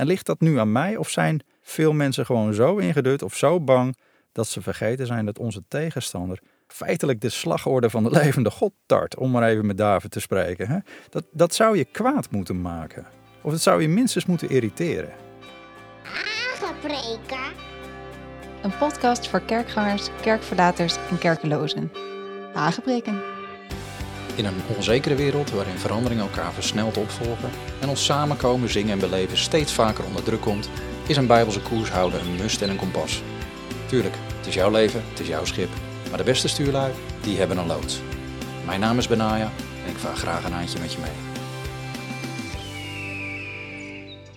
En ligt dat nu aan mij of zijn veel mensen gewoon zo ingedut of zo bang dat ze vergeten zijn dat onze tegenstander feitelijk de slagorde van de levende God tart, om maar even met David te spreken. Hè? Dat, dat zou je kwaad moeten maken. Of dat zou je minstens moeten irriteren. Aangepreken. Een podcast voor kerkgangers, kerkverlaters en kerkelozen. Aangebreken. In een onzekere wereld waarin veranderingen elkaar versneld opvolgen en ons samenkomen, zingen en beleven steeds vaker onder druk komt, is een bijbelse koers houden een must en een kompas. Tuurlijk, het is jouw leven, het is jouw schip, maar de beste stuurlui, die hebben een loods. Mijn naam is Benaya en ik vaar graag een handje met je mee.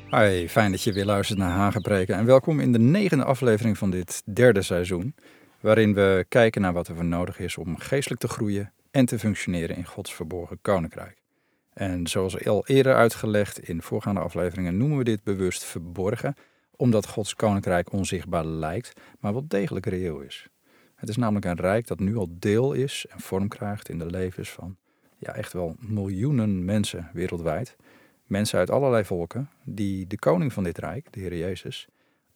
Hoi, fijn dat je weer luistert naar Hagenpreken en welkom in de negende aflevering van dit derde seizoen, waarin we kijken naar wat er voor nodig is om geestelijk te groeien en te functioneren in Gods verborgen koninkrijk. En zoals al eerder uitgelegd in voorgaande afleveringen noemen we dit bewust verborgen, omdat Gods koninkrijk onzichtbaar lijkt, maar wel degelijk reëel is. Het is namelijk een rijk dat nu al deel is en vorm krijgt in de levens van ja, echt wel miljoenen mensen wereldwijd. Mensen uit allerlei volken die de koning van dit rijk, de Heer Jezus,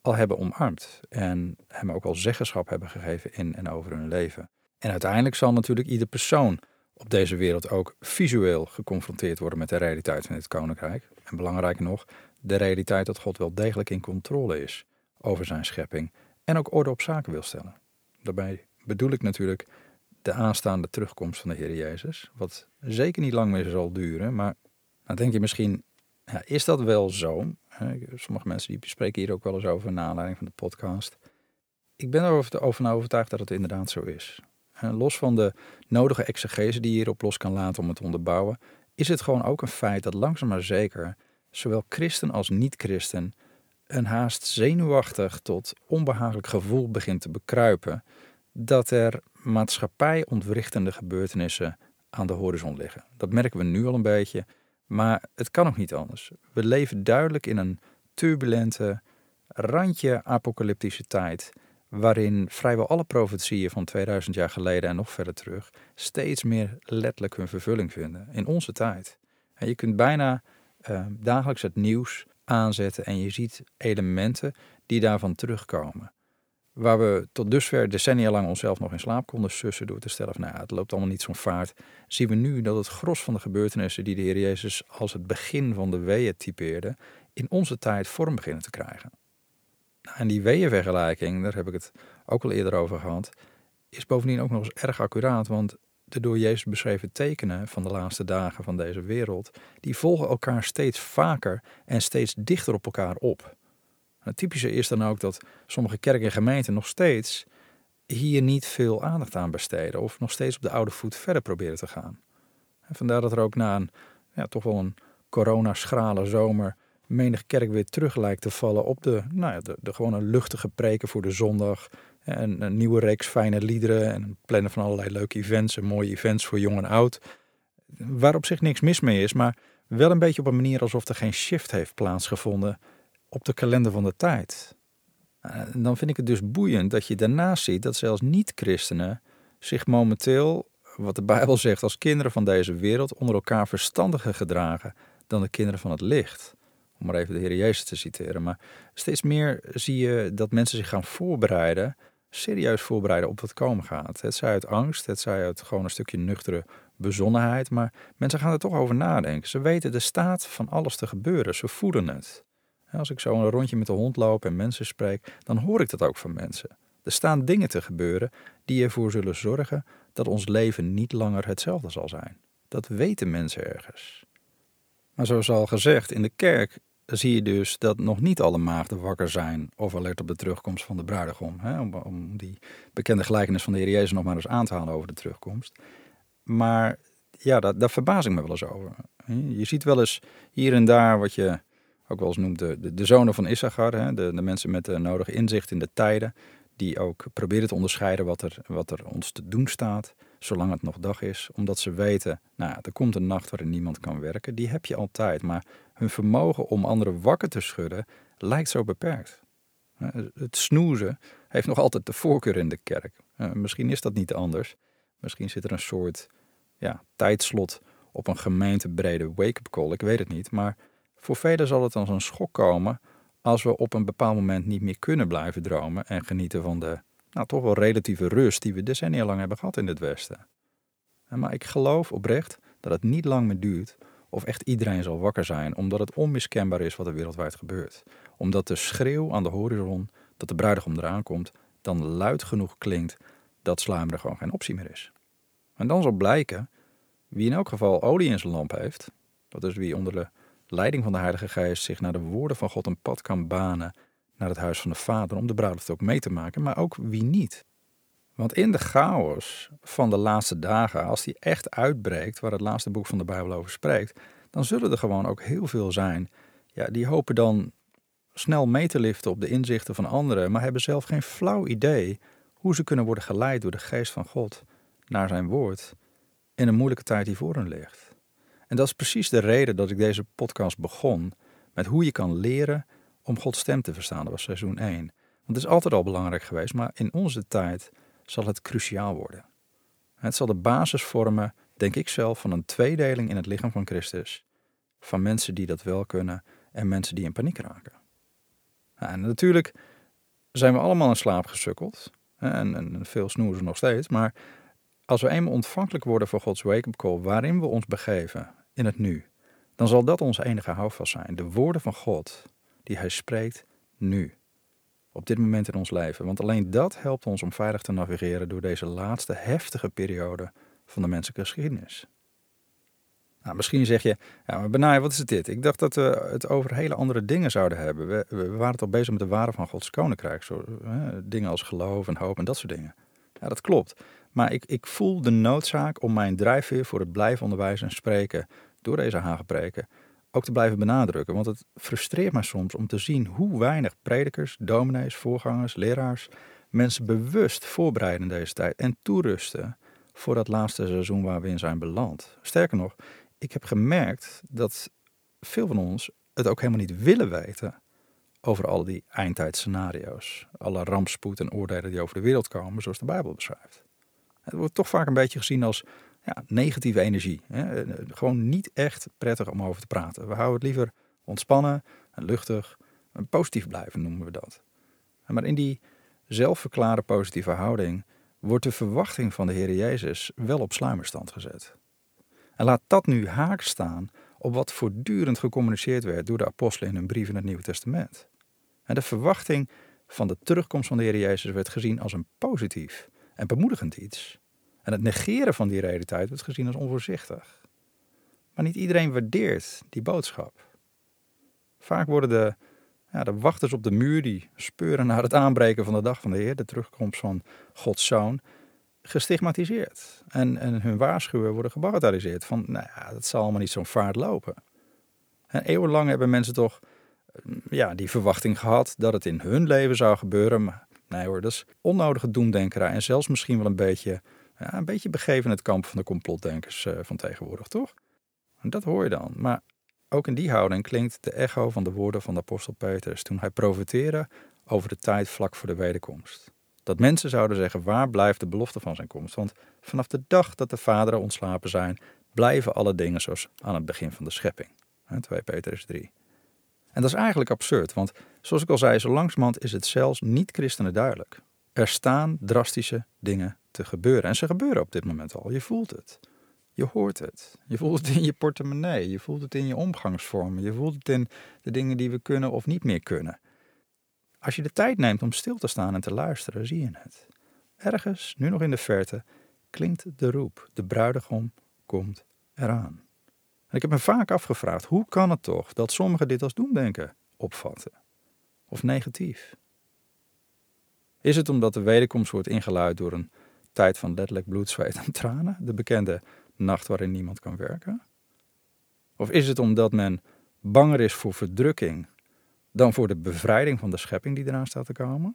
al hebben omarmd en hem ook al zeggenschap hebben gegeven in en over hun leven. En uiteindelijk zal natuurlijk ieder persoon op deze wereld ook visueel geconfronteerd worden met de realiteit van dit koninkrijk. En belangrijker nog, de realiteit dat God wel degelijk in controle is over zijn schepping en ook orde op zaken wil stellen. Daarbij bedoel ik natuurlijk de aanstaande terugkomst van de Heer Jezus, wat zeker niet lang meer zal duren, maar dan denk je misschien, ja, is dat wel zo? Sommige mensen die spreken hier ook wel eens over naar aanleiding van de podcast. Ik ben erover overtuigd dat het inderdaad zo is. Los van de nodige exegese die je hierop los kan laten om het onderbouwen, is het gewoon ook een feit dat langzaam maar zeker zowel christen als niet-christen een haast zenuwachtig tot onbehagelijk gevoel begint te bekruipen dat er maatschappij ontwrichtende gebeurtenissen aan de horizon liggen. Dat merken we nu al een beetje, maar het kan ook niet anders. We leven duidelijk in een turbulente, randje apocalyptische tijd waarin vrijwel alle profetieën van 2000 jaar geleden en nog verder terug steeds meer letterlijk hun vervulling vinden in onze tijd. En je kunt bijna uh, dagelijks het nieuws aanzetten en je ziet elementen die daarvan terugkomen. Waar we tot dusver decennia lang onszelf nog in slaap konden sussen door te stellen van nou het loopt allemaal niet zo'n vaart, zien we nu dat het gros van de gebeurtenissen die de Heer Jezus als het begin van de weeën typeerde, in onze tijd vorm beginnen te krijgen. Nou, en die weeënvergelijking, daar heb ik het ook al eerder over gehad, is bovendien ook nog eens erg accuraat, want de door Jezus beschreven tekenen van de laatste dagen van deze wereld, die volgen elkaar steeds vaker en steeds dichter op elkaar op. Het typische is dan ook dat sommige kerken en gemeenten nog steeds hier niet veel aandacht aan besteden of nog steeds op de oude voet verder proberen te gaan. En vandaar dat er ook na een ja, toch wel een corona-schrale zomer menig kerk weer terug lijkt te vallen op de, nou ja, de, de gewone luchtige preken voor de zondag. En een nieuwe reeks fijne liederen en plannen van allerlei leuke events en mooie events voor jong en oud. Waar op zich niks mis mee is, maar wel een beetje op een manier alsof er geen shift heeft plaatsgevonden op de kalender van de tijd. En dan vind ik het dus boeiend dat je daarnaast ziet dat zelfs niet-christenen zich momenteel, wat de Bijbel zegt, als kinderen van deze wereld onder elkaar verstandiger gedragen dan de kinderen van het licht om maar even de Heer Jezus te citeren. Maar steeds meer zie je dat mensen zich gaan voorbereiden, serieus voorbereiden op wat komen gaat. Het zij uit angst, het zij uit gewoon een stukje nuchtere bezonnenheid, maar mensen gaan er toch over nadenken. Ze weten de staat van alles te gebeuren, ze voelen het. Als ik zo een rondje met de hond loop en mensen spreek, dan hoor ik dat ook van mensen. Er staan dingen te gebeuren die ervoor zullen zorgen dat ons leven niet langer hetzelfde zal zijn. Dat weten mensen ergens. Maar zoals al gezegd, in de kerk zie je dus dat nog niet alle maagden wakker zijn of alert op de terugkomst van de bruidegom. Hè? Om, om, die bekende gelijkenis van de Heer Jezus nog maar eens aan te halen over de terugkomst. Maar ja, daar, daar verbaas ik me wel eens over. Je ziet wel eens hier en daar wat je ook wel eens noemt de, de, zonen van Issachar, hè? De, de mensen met de nodige inzicht in de tijden, die ook proberen te onderscheiden wat er, wat er ons te doen staat zolang het nog dag is, omdat ze weten, nou er komt een nacht waarin niemand kan werken, die heb je altijd, maar hun vermogen om anderen wakker te schudden lijkt zo beperkt. Het snoezen heeft nog altijd de voorkeur in de kerk. Misschien is dat niet anders. Misschien zit er een soort ja, tijdslot op een gemeentebrede wake-up call, ik weet het niet. Maar voor velen zal het als een schok komen als we op een bepaald moment niet meer kunnen blijven dromen en genieten van de nou, toch wel relatieve rust die we decennia lang hebben gehad in het Westen. Maar ik geloof oprecht dat het niet lang meer duurt of echt iedereen zal wakker zijn, omdat het onmiskenbaar is wat er wereldwijd gebeurt. Omdat de schreeuw aan de horizon dat de bruidegom eraan komt, dan luid genoeg klinkt dat sluimeren gewoon geen optie meer is. En dan zal blijken wie in elk geval olie in zijn lamp heeft, dat is wie onder de leiding van de Heilige Geest zich naar de woorden van God een pad kan banen naar het huis van de Vader om de bruiloft ook mee te maken, maar ook wie niet. Want in de chaos van de laatste dagen, als die echt uitbreekt, waar het laatste boek van de Bijbel over spreekt, dan zullen er gewoon ook heel veel zijn. Ja, die hopen dan snel mee te liften op de inzichten van anderen, maar hebben zelf geen flauw idee hoe ze kunnen worden geleid door de geest van God naar zijn woord in een moeilijke tijd die voor hen ligt. En dat is precies de reden dat ik deze podcast begon met hoe je kan leren om Gods stem te verstaan. Dat was seizoen 1. Want het is altijd al belangrijk geweest, maar in onze tijd zal het cruciaal worden. Het zal de basis vormen, denk ik zelf, van een tweedeling in het lichaam van Christus. Van mensen die dat wel kunnen en mensen die in paniek raken. En natuurlijk zijn we allemaal in slaap gesukkeld. En, veel snoezen nog steeds. Maar als we eenmaal ontvankelijk worden voor Gods wake-up call, waarin we ons begeven in het nu, dan zal dat onze enige houvast zijn. De woorden van God die Hij spreekt nu. Op dit moment in ons leven. Want alleen dat helpt ons om veilig te navigeren door deze laatste heftige periode van de menselijke geschiedenis. Nou, misschien zeg je, ja, maar Benai, wat is het dit? Ik dacht dat we het over hele andere dingen zouden hebben. We, we waren toch bezig met de waarde van Gods koninkrijk. Zo, hè, dingen als geloof en hoop en dat soort dingen. Ja, dat klopt. Maar ik, ik voel de noodzaak om mijn drijfveer voor het blijven onderwijzen en spreken door deze hagepreken ook te blijven benadrukken. Want het frustreert mij soms om te zien hoe weinig predikers, dominees, voorgangers, leraars mensen bewust voorbereiden deze tijd en toerusten voor dat laatste seizoen waar we in zijn beland. Sterker nog, ik heb gemerkt dat veel van ons het ook helemaal niet willen weten over al die eindtijdscenario's. Alle rampspoed en oordelen die over de wereld komen, zoals de Bijbel beschrijft. Het wordt toch vaak een beetje gezien als ja, negatieve energie. Hè? Gewoon niet echt prettig om over te praten. We houden het liever ontspannen en luchtig en positief blijven, noemen we dat. Maar in die zelfverklare positieve houding wordt de verwachting van de Heer Jezus wel op sluimerstand gezet. En laat dat nu haak staan op wat voortdurend gecommuniceerd werd door de apostelen in hun brief in het Nieuwe Testament. En de verwachting van de terugkomst van de Heer Jezus werd gezien als een positief en bemoedigend iets. En het negeren van die realiteit wordt gezien als onvoorzichtig. Maar niet iedereen waardeert die boodschap. Vaak worden de, ja, de wachters op de muur die speuren naar het aanbreken van de dag van de Heer, de terugkomst van Gods zoon, gestigmatiseerd. En, en hun waarschuwen worden gebagatelliseerd. Van, nou ja, dat zal allemaal niet zo'n vaart lopen. En eeuwenlang hebben mensen toch ja, die verwachting gehad dat het in hun leven zou gebeuren. Maar nee hoor, dat is onnodige doemdenkerij en zelfs misschien wel een beetje ja, een beetje begeven het kamp van de complotdenkers uh, van tegenwoordig, toch? Dat hoor je dan. Maar ook in die houding klinkt de echo van de woorden van de apostel Petrus toen hij profeteerde over de tijd vlak voor de wederkomst. Dat mensen zouden zeggen, waar blijft de belofte van zijn komst? Want vanaf de dag dat de vaderen ontslapen zijn, blijven alle dingen zoals aan het begin van de schepping. 2 Petrus 3. En dat is eigenlijk absurd, want zoals ik al zei, zo langzamerhand is het zelfs niet-christenen duidelijk. Er staan drastische dingen te gebeuren. En ze gebeuren op dit moment al. Je voelt het. Je hoort het. Je voelt het in je portemonnee. Je voelt het in je omgangsvormen. Je voelt het in de dingen die we kunnen of niet meer kunnen. Als je de tijd neemt om stil te staan en te luisteren, zie je het. Ergens, nu nog in de verte, klinkt de roep. De bruidegom komt eraan. En ik heb me vaak afgevraagd, hoe kan het toch dat sommigen dit als doemdenken opvatten? Of negatief? Is het omdat de wederkomst wordt ingeluid door een tijd van letterlijk bloed, zweet en tranen, de bekende nacht waarin niemand kan werken? Of is het omdat men banger is voor verdrukking dan voor de bevrijding van de schepping die eraan staat te komen?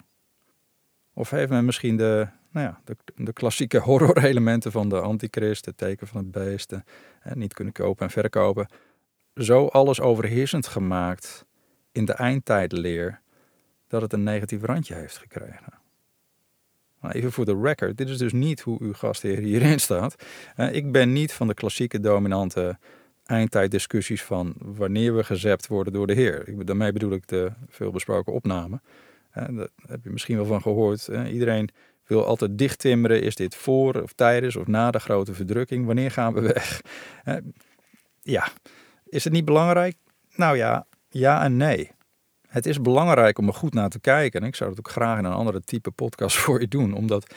Of heeft men misschien de, nou ja, de, de klassieke horror-elementen van de antichrist, het teken van het beest, niet kunnen kopen en verkopen, zo alles overheersend gemaakt in de eindtijdleer dat het een negatief randje heeft gekregen? Even voor de record, dit is dus niet hoe uw gastheer hierin staat. Uh, ik ben niet van de klassieke dominante eindtijddiscussies van wanneer we gezept worden door de Heer. Daarmee bedoel ik de veelbesproken opname. Uh, daar heb je misschien wel van gehoord. iedereen wil altijd dichttimmeren. Is dit voor of tijdens of na de grote verdrukking? Wanneer gaan we weg? ja, is het niet belangrijk? Nou ja, ja en nee. Het is belangrijk om er goed naar te kijken. En ik zou dat ook graag in een andere type podcast voor je doen. Omdat,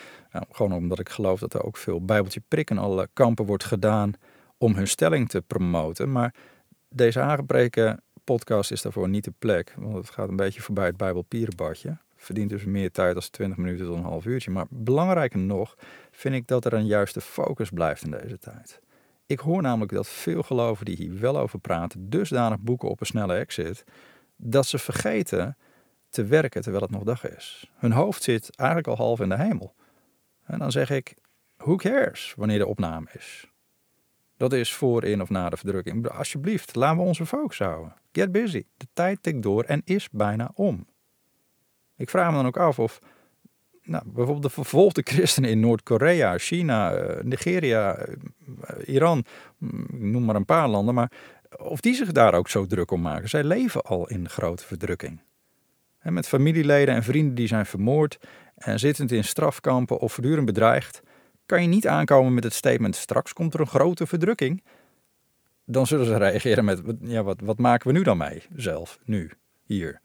gewoon omdat ik geloof dat er ook veel bijbeltje prikken alle kampen wordt gedaan om hun stelling te promoten. Maar deze aangebreken podcast is daarvoor niet de plek. Want het gaat een beetje voorbij het Bijbelpierenbadje. Verdient dus meer tijd als 20 minuten tot een half uurtje. Maar belangrijker nog vind ik dat er een juiste focus blijft in deze tijd. Ik hoor namelijk dat veel geloven die hier wel over praten, dusdanig boeken op een snelle exit, dat ze vergeten te werken terwijl het nog dag is. Hun hoofd zit eigenlijk al half in de hemel. En dan zeg ik, who cares wanneer de opname is? Dat is voor, in of na de verdrukking. Alsjeblieft, laten we onze focus houden. Get busy. De tijd tikt door en is bijna om. Ik vraag me dan ook af of nou, bijvoorbeeld de vervolgde christenen in Noord-Korea, China, eh, Nigeria, eh, Iran, mm, noem maar een paar landen, maar of die zich daar ook zo druk om maken. Zij leven al in grote verdrukking. Met familieleden en vrienden die zijn vermoord en zittend in strafkampen of voortdurend bedreigd, kan je niet aankomen met het statement: straks komt er een grote verdrukking. Dan zullen ze reageren met: ja, wat, wat maken we nu dan mee zelf, nu, hier?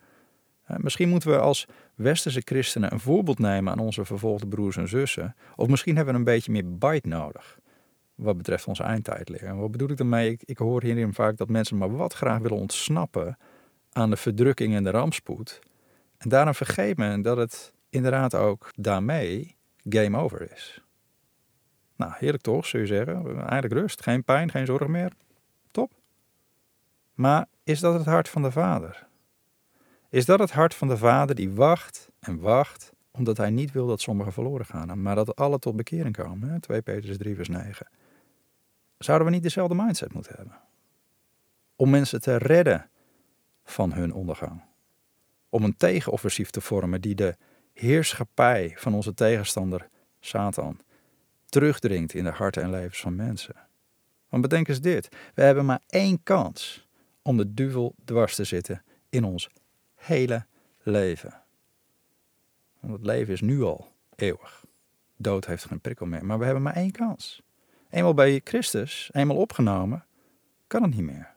Misschien moeten we als westerse christenen een voorbeeld nemen aan onze vervolgde broers en zussen. Of misschien hebben we een beetje meer bite nodig. Wat betreft onze eindtijdleer. En wat bedoel ik daarmee? Ik, ik hoor hierin vaak dat mensen maar wat graag willen ontsnappen aan de verdrukking en de rampspoed. En daarom vergeet men dat het inderdaad ook daarmee game over is. Nou, heerlijk toch, zul je zeggen. Eigenlijk rust, geen pijn, geen zorg meer. Top. Maar is dat het hart van de Vader? Is dat het hart van de Vader die wacht en wacht, omdat hij niet wil dat sommigen verloren gaan, maar dat alle tot bekering komen? 2 Petrus 3, vers 9. Zouden we niet dezelfde mindset moeten hebben? Om mensen te redden van hun ondergang. Om een tegenoffensief te vormen die de heerschappij van onze tegenstander, Satan, terugdringt in de harten en levens van mensen. Want bedenk eens dit: we hebben maar één kans om de duivel dwars te zitten in ons hele leven. Want het leven is nu al eeuwig. Dood heeft geen prikkel meer, maar we hebben maar één kans. Eenmaal bij Christus, eenmaal opgenomen, kan het niet meer.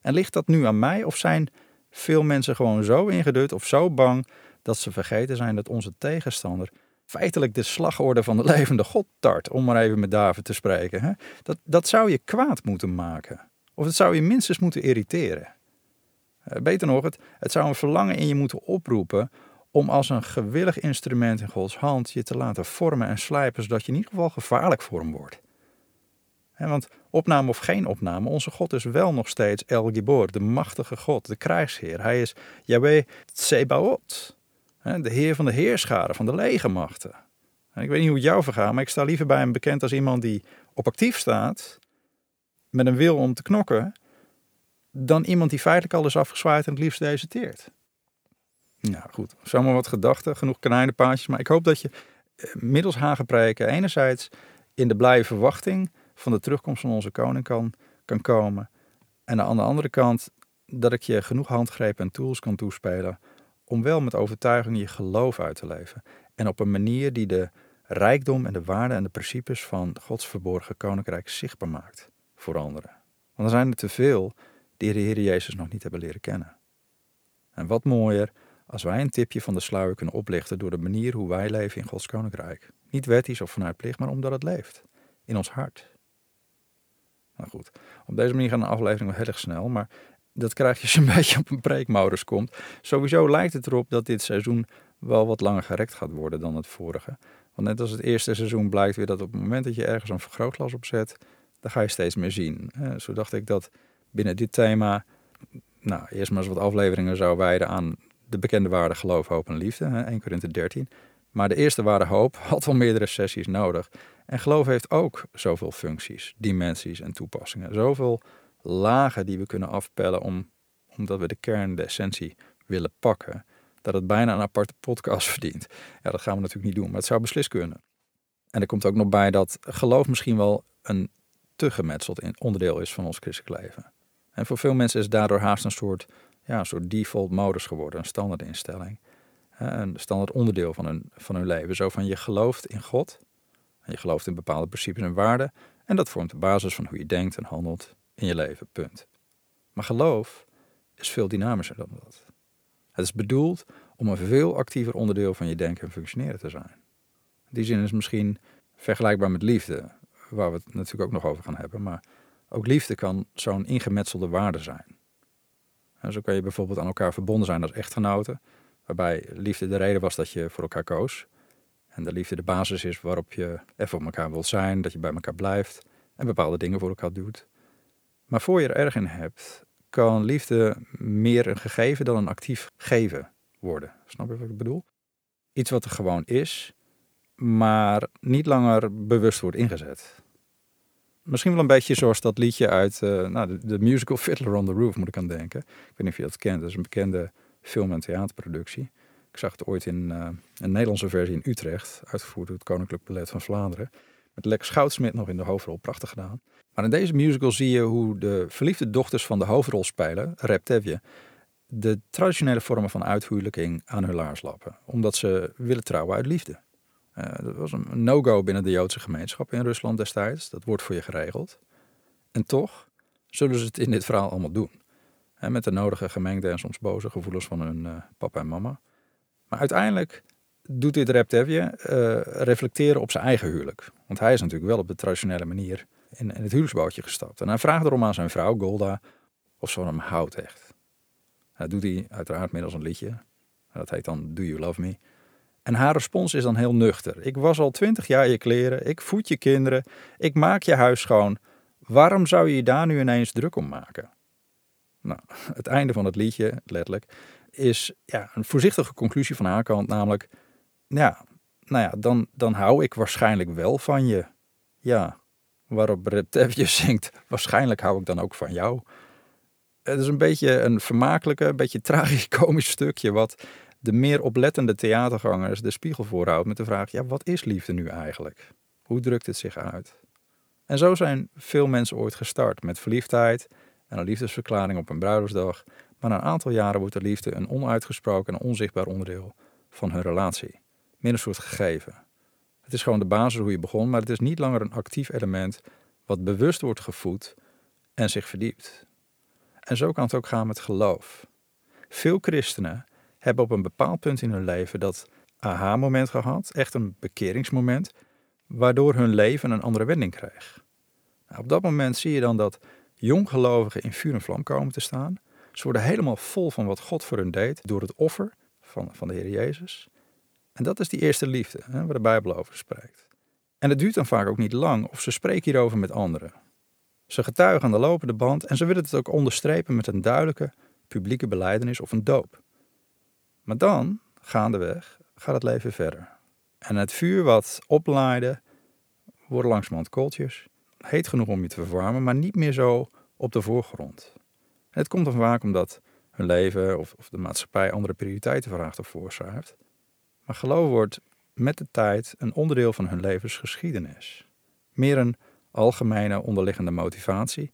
En ligt dat nu aan mij of zijn veel mensen gewoon zo ingedut of zo bang dat ze vergeten zijn dat onze tegenstander feitelijk de slagorde van de levende God tart, om maar even met David te spreken. Hè? Dat, dat zou je kwaad moeten maken. Of het zou je minstens moeten irriteren. Eh, beter nog, het, het zou een verlangen in je moeten oproepen om als een gewillig instrument in Gods hand je te laten vormen en slijpen, zodat je in ieder geval gevaarlijk voor hem wordt. Want opname of geen opname, onze God is wel nog steeds El Gibor, de machtige God, de krijgsheer. Hij is Yahweh Tsebaot, de heer van de heerscharen, van de legermachten. ik weet niet hoe het jou vergaat, maar ik sta liever bij hem bekend als iemand die op actief staat, met een wil om te knokken, dan iemand die feitelijk al is afgezwaaid en het liefst deserteert. Nou goed, zomaar wat gedachten, genoeg kanijnenpaadjes. Maar ik hoop dat je eh, middels hagepreken enerzijds in de blije verwachting van de terugkomst van onze koning kan, kan komen. En aan de andere kant dat ik je genoeg handgrepen en tools kan toespelen om wel met overtuiging je geloof uit te leven. En op een manier die de rijkdom en de waarden en de principes van Gods verborgen koninkrijk zichtbaar maakt voor anderen. Want er zijn er te veel die de Heer Jezus nog niet hebben leren kennen. En wat mooier als wij een tipje van de sluier kunnen oplichten door de manier hoe wij leven in Gods koninkrijk. Niet wettisch of vanuit plicht, maar omdat het leeft. In ons hart. Nou goed, op deze manier gaat een aflevering wel heel erg snel, maar dat krijg je zo'n beetje op een preekmodus komt. Sowieso lijkt het erop dat dit seizoen wel wat langer gerekt gaat worden dan het vorige. Want net als het eerste seizoen blijkt weer dat op het moment dat je ergens een vergrootglas opzet, dan ga je steeds meer zien. Zo dacht ik dat binnen dit thema, nou, eerst maar eens wat afleveringen zou wijden aan de bekende waarden geloof, hoop en liefde, hè, 1 Korinthe 13. Maar de eerste waarde hoop had wel meerdere sessies nodig. En geloof heeft ook zoveel functies, dimensies en toepassingen. Zoveel lagen die we kunnen afpellen om, omdat we de kern, de essentie willen pakken. Dat het bijna een aparte podcast verdient. Ja, dat gaan we natuurlijk niet doen, maar het zou beslist kunnen. En er komt ook nog bij dat geloof misschien wel een te gemetseld onderdeel is van ons christelijk leven. En voor veel mensen is daardoor haast een soort, ja, een soort default modus geworden, een standaard instelling. Een standaard onderdeel van hun, van hun leven. Zo van je gelooft in God, en je gelooft in bepaalde principes en waarden, en dat vormt de basis van hoe je denkt en handelt in je leven, punt. Maar geloof is veel dynamischer dan dat. Het is bedoeld om een veel actiever onderdeel van je denken en functioneren te zijn. In die zin is misschien vergelijkbaar met liefde, waar we het natuurlijk ook nog over gaan hebben, maar ook liefde kan zo'n ingemetselde waarde zijn. En zo kan je bijvoorbeeld aan elkaar verbonden zijn als echtgenoten, waarbij liefde de reden was dat je voor elkaar koos. En de liefde de basis is waarop je er voor elkaar wilt zijn, dat je bij elkaar blijft en bepaalde dingen voor elkaar doet. Maar voor je er erg in hebt, kan liefde meer een gegeven dan een actief geven worden. Snap je wat ik bedoel? Iets wat er gewoon is, maar niet langer bewust wordt ingezet. Misschien wel een beetje zoals dat liedje uit uh, nou, de, musical Fiddler on the Roof, moet ik aan denken. Ik weet niet of je dat kent, dat is een bekende film- en theaterproductie. Ik zag het ooit in uh, een Nederlandse versie in Utrecht, uitgevoerd door het Koninklijk Ballet van Vlaanderen. Met Lex Schoutsmit nog in de hoofdrol, prachtig gedaan. Maar in deze musical zie je hoe de verliefde dochters van de hoofdrolspeler, Reptevje, de traditionele vormen van uithuwelijking aan hun laars lappen. Omdat ze willen trouwen uit liefde. Uh, dat was een no-go binnen de Joodse gemeenschap in Rusland destijds. Dat wordt voor je geregeld. En toch zullen ze het in dit verhaal allemaal doen. Met de nodige gemengde en soms boze gevoelens van hun uh, papa en mama. Maar uiteindelijk doet dit Reptevje uh, reflecteren op zijn eigen huwelijk. Want hij is natuurlijk wel op de traditionele manier in, in het huwelijksbootje gestapt. En hij vraagt erom aan zijn vrouw, Golda, of ze van hem houdt echt. Dat doet hij uiteraard middels een liedje. Dat heet dan Do You Love Me? En haar respons is dan heel nuchter. Ik was al twintig jaar je kleren, ik voed je kinderen, ik maak je huis schoon. Waarom zou je je daar nu ineens druk om maken? Nou, het einde van het liedje, letterlijk, is ja, een voorzichtige conclusie van haar kant, namelijk, ja, nou ja, dan, dan hou ik waarschijnlijk wel van je. Ja, waarop Reptevje zingt, waarschijnlijk hou ik dan ook van jou. Het is een beetje een vermakelijke, een beetje tragisch-komisch stukje wat de meer oplettende theatergangers de spiegel voorhoudt met de vraag: ja, wat is liefde nu eigenlijk? Hoe drukt het zich uit? En zo zijn veel mensen ooit gestart met verliefdheid en een liefdesverklaring op een bruiloftsdag. Maar na een aantal jaren wordt de liefde een onuitgesproken en onzichtbaar onderdeel van hun relatie. Een soort gegeven. Het is gewoon de basis hoe je begon, maar het is niet langer een actief element wat bewust wordt gevoed en zich verdiept. En zo kan het ook gaan met geloof. Veel christenen hebben op een bepaald punt in hun leven dat aha-moment gehad, echt een bekeringsmoment, waardoor hun leven een andere wending kreeg. Nou, op dat moment zie je dan dat jonggelovigen in vuur en vlam komen te staan. Ze worden helemaal vol van wat God voor hun deed door het offer van, van de Heer Jezus. En dat is die eerste liefde, hè, waar de Bijbel over spreekt. En het duurt dan vaak ook niet lang of ze spreken hierover met anderen. Ze getuigen aan de lopende band en ze willen het ook onderstrepen met een duidelijke publieke beleidenis of een doop. Maar dan, gaandeweg, gaat het leven verder. En het vuur wat oplaaide, worden langzamerhand kooltjes. Heet genoeg om je te verwarmen, maar niet meer zo op de voorgrond. Het komt dan vaak omdat hun leven of, of de maatschappij andere prioriteiten vraagt of voorschrijft. Maar geloof wordt met de tijd een onderdeel van hun levensgeschiedenis. Meer een algemene onderliggende motivatie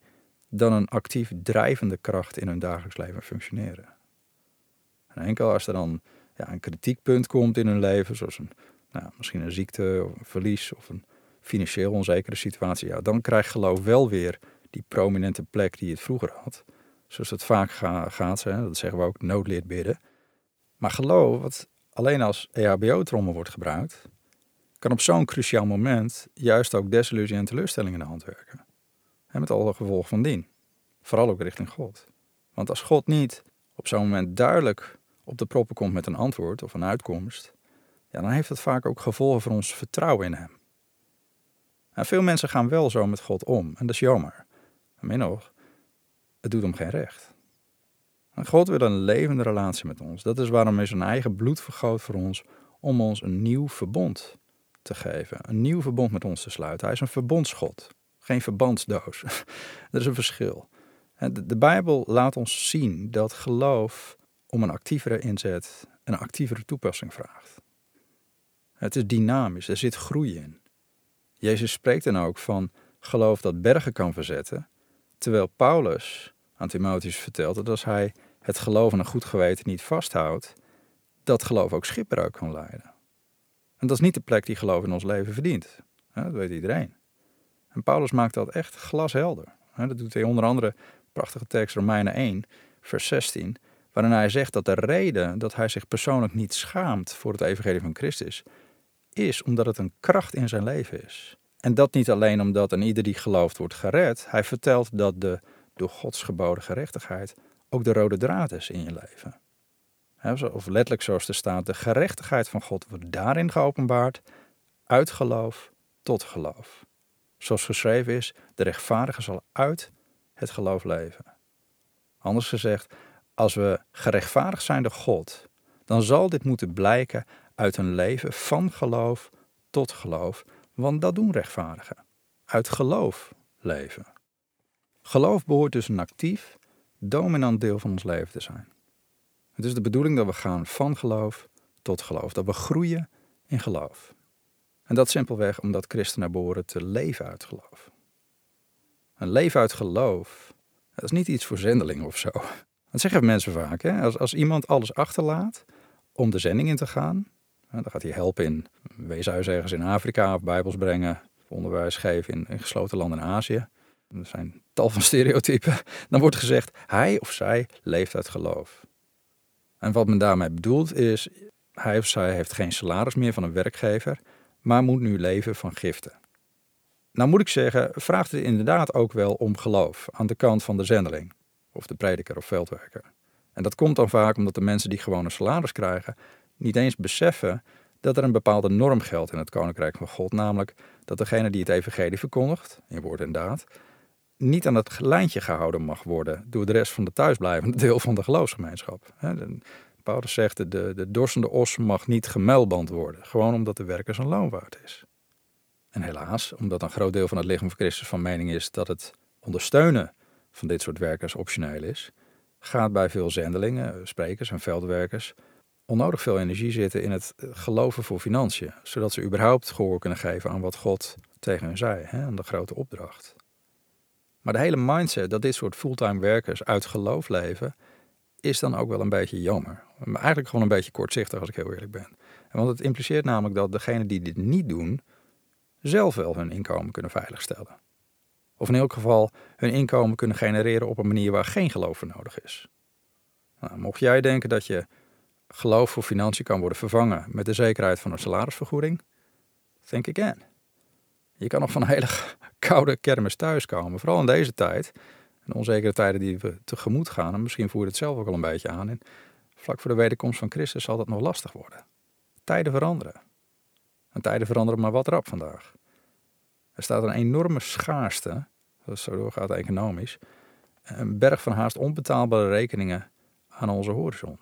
dan een actief drijvende kracht in hun dagelijks leven functioneren. En enkel als er dan ja, een kritiekpunt komt in hun leven, zoals een, nou, misschien een ziekte of een verlies of een financieel onzekere situatie, ja, dan krijgt geloof wel weer die prominente plek die het vroeger had. Zoals het vaak gaat, hè, dat zeggen we ook, noodleert bidden. Maar geloof, wat alleen als EHBO-trommel wordt gebruikt, kan op zo'n cruciaal moment juist ook desillusie en teleurstelling in de hand werken. En met alle gevolgen van dien. Vooral ook richting God. Want als God niet op zo'n moment duidelijk op de proppen komt met een antwoord of een uitkomst, ja, dan heeft dat vaak ook gevolgen voor ons vertrouwen in Hem. En veel mensen gaan wel zo met God om en dat is jammer. Meer nog, het doet hem geen recht. God wil een levende relatie met ons. Dat is waarom hij zijn eigen bloed vergoot voor ons om ons een nieuw verbond te geven. Een nieuw verbond met ons te sluiten. Hij is een verbondsgod, geen verbandsdoos. dat is een verschil. De, Bijbel laat ons zien dat geloof om een actievere inzet en een actievere toepassing vraagt. Het is dynamisch, er zit groei in. Jezus spreekt dan ook van geloof dat bergen kan verzetten, terwijl Paulus aan Timotheus vertelt dat als hij het geloof en een goed geweten niet vasthoudt, dat geloof ook schipbreuk kan leiden. En dat is niet de plek die geloof in ons leven verdient. Dat weet iedereen. En Paulus maakt dat echt glashelder. Dat doet hij onder andere prachtige tekst Romeinen 1, vers 16, waarin hij zegt dat de reden dat hij zich persoonlijk niet schaamt voor het evangelie van Christus, is omdat het een kracht in zijn leven is. En dat niet alleen omdat een ieder die gelooft wordt gered, hij vertelt dat de door Gods geboden gerechtigheid ook de rode draad is in je leven. Of letterlijk zoals er staat, de gerechtigheid van God wordt daarin geopenbaard, uit geloof tot geloof. Zoals geschreven is, de rechtvaardige zal uit het geloof leven. Anders gezegd, als we gerechtvaardigd zijn door God, dan zal dit moeten blijken uit een leven van geloof tot geloof, want dat doen rechtvaardigen. Uit geloof leven. Geloof behoort dus een actief, dominant deel van ons leven te zijn. Het is de bedoeling dat we gaan van geloof tot geloof, dat we groeien in geloof. En dat simpelweg omdat christenen behoren te leven uit geloof. Een leven uit geloof, dat is niet iets voor zendelingen of zo. Dat zeggen mensen vaak. Hè? Als, als iemand alles achterlaat om de zending in te gaan, dan gaat hij helpen in weeshuis ergens in Afrika of bijbels brengen, onderwijs geven in, in gesloten landen in Azië. Er zijn tal van stereotypen. Dan wordt gezegd, hij of zij leeft uit geloof. En wat men daarmee bedoelt is, hij of zij heeft geen salaris meer van een werkgever, maar moet nu leven van giften. Nou moet ik zeggen, vraagt het inderdaad ook wel om geloof aan de kant van de zendeling, of de prediker of veldwerker. En dat komt dan vaak omdat de mensen die gewoon een salaris krijgen, niet eens beseffen dat er een bepaalde norm geldt in het Koninkrijk van God, namelijk dat degene die het evangelie verkondigt, in woord en daad, niet aan het lijntje gehouden mag worden door de rest van de thuisblijvende deel van de geloofsgemeenschap. Paulus zegt, de, de dorsende os mag niet gemuilband worden, gewoon omdat de werker zijn loon waard is. En helaas, omdat een groot deel van het lichaam van Christus van mening is dat het ondersteunen van dit soort werkers optioneel is, gaat bij veel zendelingen, sprekers en veldwerkers onnodig veel energie zitten in het geloven voor financiën, zodat ze überhaupt gehoor kunnen geven aan wat God tegen hen zei, hè, aan de grote opdracht. Maar de hele mindset dat dit soort fulltime werkers uit geloof leven, is dan ook wel een beetje jammer. Eigenlijk gewoon een beetje kortzichtig als ik heel eerlijk ben. Want het impliceert namelijk dat degenen die dit niet doen, zelf wel hun inkomen kunnen veiligstellen. Of in elk geval hun inkomen kunnen genereren op een manier waar geen geloof voor nodig is. Nou, mocht jij denken dat je geloof voor financiën kan worden vervangen met de zekerheid van een salarisvergoeding, think again. Je kan nog van een hele koude kermis thuiskomen, vooral in deze tijd. En de onzekere tijden die we tegemoet gaan. En misschien voer je het zelf ook al een beetje aan. En vlak voor de wederkomst van Christus zal dat nog lastig worden. Tijden veranderen. En tijden veranderen maar wat rap vandaag. Er staat een enorme schaarste, dat zo doorgaat economisch, een berg van haast onbetaalbare rekeningen aan onze horizon.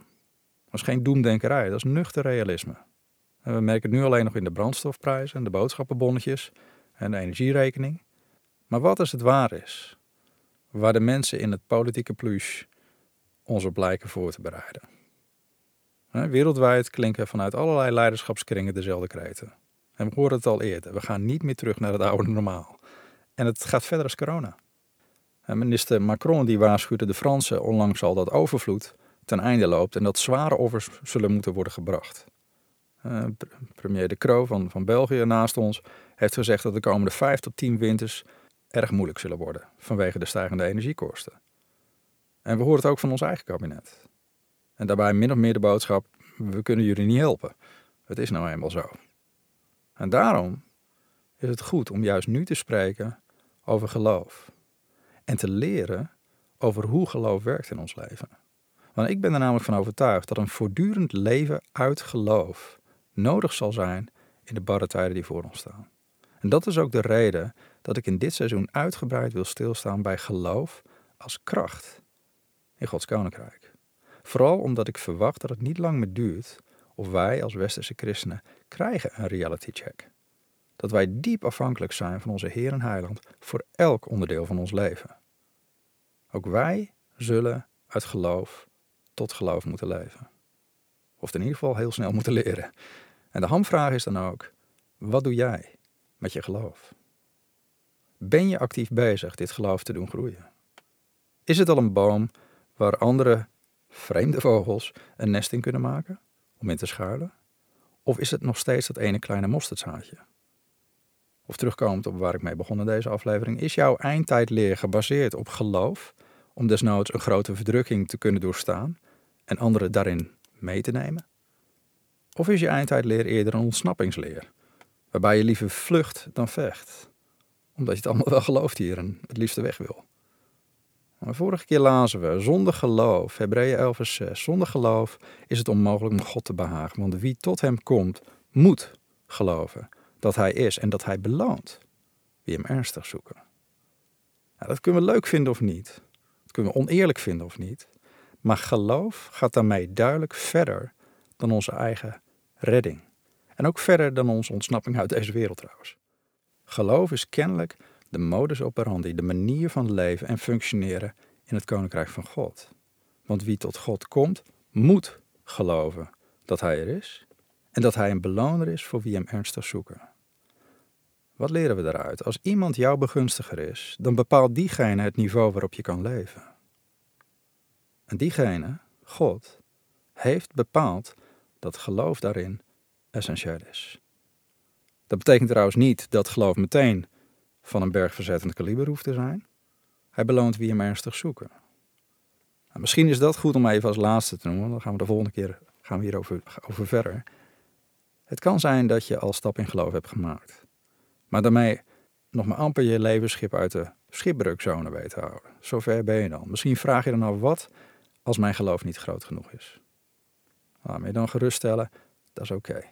Dat is geen doemdenkerij, dat is nuchter realisme. We merken het nu alleen nog in de brandstofprijzen en de boodschappenbonnetjes en de energierekening. Maar wat als het waar is? Waar de mensen in het politieke pluche ons op lijken voor te bereiden. Wereldwijd klinken vanuit allerlei leiderschapskringen dezelfde kreten. En we horen het al eerder, we gaan niet meer terug naar het oude normaal. En het gaat verder als corona. En minister Macron die waarschuwde de Fransen onlangs al dat overvloed ten einde loopt en dat zware offers zullen moeten worden gebracht. Uh, premier De Croo van, van België naast ons heeft gezegd dat de komende vijf tot tien winters erg moeilijk zullen worden vanwege de stijgende energiekosten. En we horen het ook van ons eigen kabinet. En daarbij min of meer de boodschap: we kunnen jullie niet helpen. Het is nou eenmaal zo. En daarom is het goed om juist nu te spreken over geloof. En te leren over hoe geloof werkt in ons leven. Want ik ben er namelijk van overtuigd dat een voortdurend leven uit geloof nodig zal zijn in de barre tijden die voor ons staan. En dat is ook de reden dat ik in dit seizoen uitgebreid wil stilstaan bij geloof als kracht in Gods koninkrijk. Vooral omdat ik verwacht dat het niet lang meer duurt of wij als westerse christenen krijgen een reality check. Dat wij diep afhankelijk zijn van onze Heer en Heiland voor elk onderdeel van ons leven. Ook wij zullen uit geloof tot geloof moeten leven. Of in ieder geval heel snel moeten leren. En de hamvraag is dan ook: wat doe jij met je geloof? Ben je actief bezig dit geloof te doen groeien? Is het al een boom waar andere vreemde vogels een nest in kunnen maken om in te schuilen? Of is het nog steeds dat ene kleine mosterdzaadje? Of terugkomend op waar ik mee begon in deze aflevering, is jouw eindtijdleer gebaseerd op geloof om desnoods een grote verdrukking te kunnen doorstaan en anderen daarin mee te nemen? Of is je eindtijdleer eerder een ontsnappingsleer, waarbij je liever vlucht dan vecht, omdat je het allemaal wel gelooft hier en het liefste weg wil? Maar vorige keer lazen we, zonder geloof, Hebreeën 11 vers 6, zonder geloof is het onmogelijk om God te behagen, want wie tot hem komt, moet geloven dat hij is en dat hij beloont wie hem ernstig zoeken. Nou, dat kunnen we leuk vinden of niet, dat kunnen we oneerlijk vinden of niet, maar geloof gaat daarmee duidelijk verder dan onze eigen redding. En ook verder dan onze ontsnapping uit deze wereld trouwens. Geloof is kennelijk de modus operandi, de manier van leven en functioneren in het koninkrijk van God. Want wie tot God komt, moet geloven dat Hij er is en dat Hij een beloner is voor wie Hem ernstig zoeken. Wat leren we daaruit? Als iemand jouw begunstiger is, dan bepaalt diegene het niveau waarop je kan leven. En diegene, God, heeft bepaald dat geloof daarin essentieel is. Dat betekent trouwens niet dat geloof meteen van een bergverzettend kaliber hoeft te zijn. Hij beloont wie hem ernstig zoeken. Nou, misschien is dat goed om even als laatste te noemen, dan gaan we de volgende keer gaan we hierover over verder. Het kan zijn dat je al stap in geloof hebt gemaakt, maar daarmee nog maar amper je levensschip uit de schipbreukzone weet te houden. Zover ben je dan. Misschien vraag je dan af wat als mijn geloof niet groot genoeg is. Laat me dan geruststellen, dat is oké.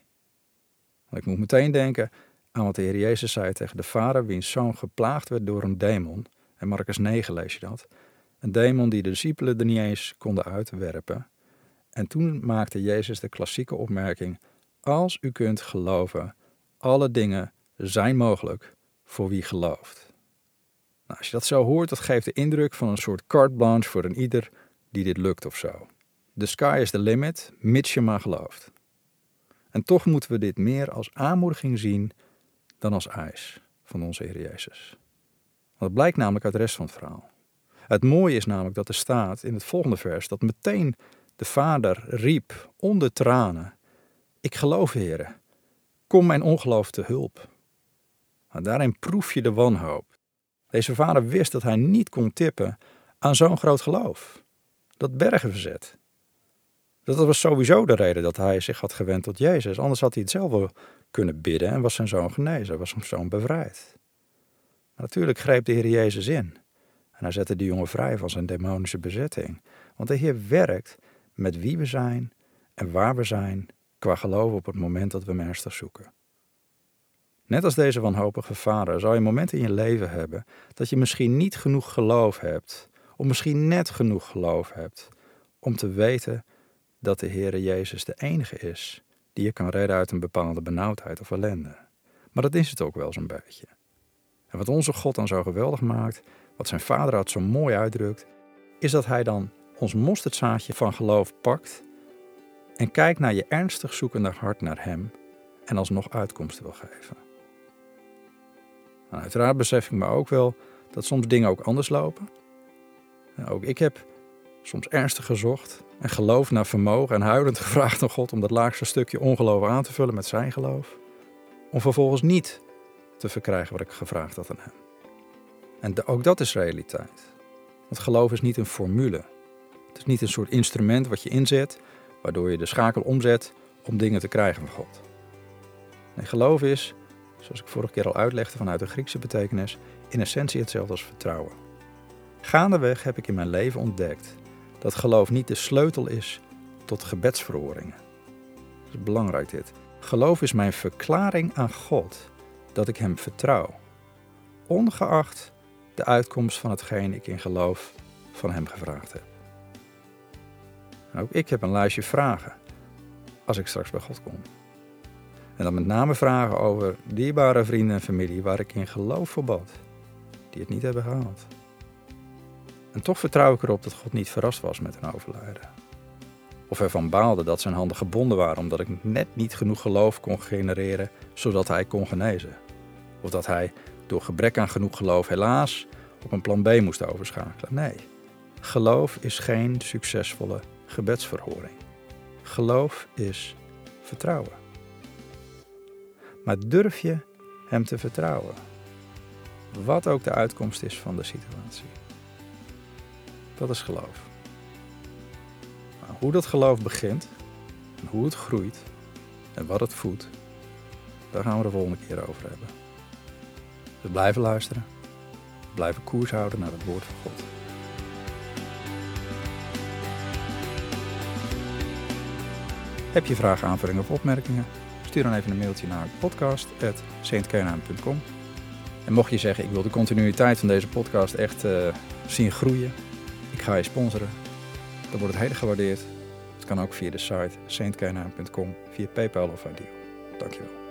Want ik moet meteen denken aan wat de Heer Jezus zei tegen de vader wiens zoon geplaagd werd door een demon. En Marcus 9 lees je dat. Een demon die de discipelen er niet eens konden uitwerpen. En toen maakte Jezus de klassieke opmerking: Als u kunt geloven, alle dingen zijn mogelijk voor wie gelooft. Nou, als je dat zo hoort, dat geeft de indruk van een soort carte blanche voor een ieder die dit lukt of zo. The sky is the limit, mits je maar gelooft. En toch moeten we dit meer als aanmoediging zien dan als eis van onze Heer Jezus. Want het blijkt namelijk uit de rest van het verhaal. Het mooie is namelijk dat er staat in het volgende vers dat meteen de vader riep onder tranen: Ik geloof, Heer, kom mijn ongeloof te hulp. Maar daarin proef je de wanhoop. Deze vader wist dat hij niet kon tippen aan zo'n groot geloof. Dat bergen verzet. Dat was sowieso de reden dat hij zich had gewend tot Jezus. Anders had hij het zelf wel kunnen bidden en was zijn zoon genezen, was zijn zoon bevrijd. Natuurlijk greep de Heer Jezus in. En hij zette de jongen vrij van zijn demonische bezetting. Want de Heer werkt met wie we zijn en waar we zijn qua geloof op het moment dat we hem ernstig zoeken. Net als deze wanhopige vader zal je momenten in je leven hebben dat je misschien niet genoeg geloof hebt, of misschien net genoeg geloof hebt, om te weten dat de Heere Jezus de enige is die je kan redden uit een bepaalde benauwdheid of ellende. Maar dat is het ook wel zo'n beetje. En wat onze God dan zo geweldig maakt, wat zijn vader had zo mooi uitdrukt, is dat hij dan ons mosterdzaadje van geloof pakt en kijkt naar je ernstig zoekende hart naar hem en alsnog uitkomsten wil geven. En uiteraard besef ik me ook wel dat soms dingen ook anders lopen. Ook ik heb soms ernstig gezocht en geloof naar vermogen en huilend gevraagd aan God om dat laagste stukje ongeloof aan te vullen met zijn geloof, om vervolgens niet te verkrijgen wat ik gevraagd had aan hem. En ook dat is realiteit. Want geloof is niet een formule. Het is niet een soort instrument wat je inzet, waardoor je de schakel omzet om dingen te krijgen van God. Nee, geloof is, zoals ik vorige keer al uitlegde vanuit de Griekse betekenis, in essentie hetzelfde als vertrouwen. Gaandeweg heb ik in mijn leven ontdekt dat geloof niet de sleutel is tot gebedsverhoringen. Dat belangrijk dit. Geloof is mijn verklaring aan God dat ik Hem vertrouw, ongeacht de uitkomst van hetgeen ik in geloof van Hem gevraagd heb. Ook ik heb een lijstje vragen als ik straks bij God kom. En dan met name vragen over dierbare vrienden en familie waar ik in geloof voor bad, die het niet hebben gehaald. En toch vertrouw ik erop dat God niet verrast was met een overlijden. Of ervan baalde dat zijn handen gebonden waren omdat ik net niet genoeg geloof kon genereren zodat hij kon genezen. Of dat hij door gebrek aan genoeg geloof helaas op een plan B moest overschakelen. Nee, geloof is geen succesvolle gebedsverhoring. Geloof is vertrouwen. Maar durf je hem te vertrouwen? Wat ook de uitkomst is van de situatie. Dat is geloof. Maar hoe dat geloof begint, en hoe het groeit en wat het voedt, daar gaan we de volgende keer over hebben. We blijven luisteren, blijven koers houden naar het woord van God. Heb je vragen, aanvullingen of opmerkingen? Stuur dan even een mailtje naar podcast.saintkenaan.com. En mocht je zeggen, ik wil de continuïteit van deze podcast echt uh, zien groeien, ik ga je sponsoren, dan wordt het heel gewaardeerd. Het kan ook via de site saintkenaan.com, via PayPal of Ideal. Dankjewel.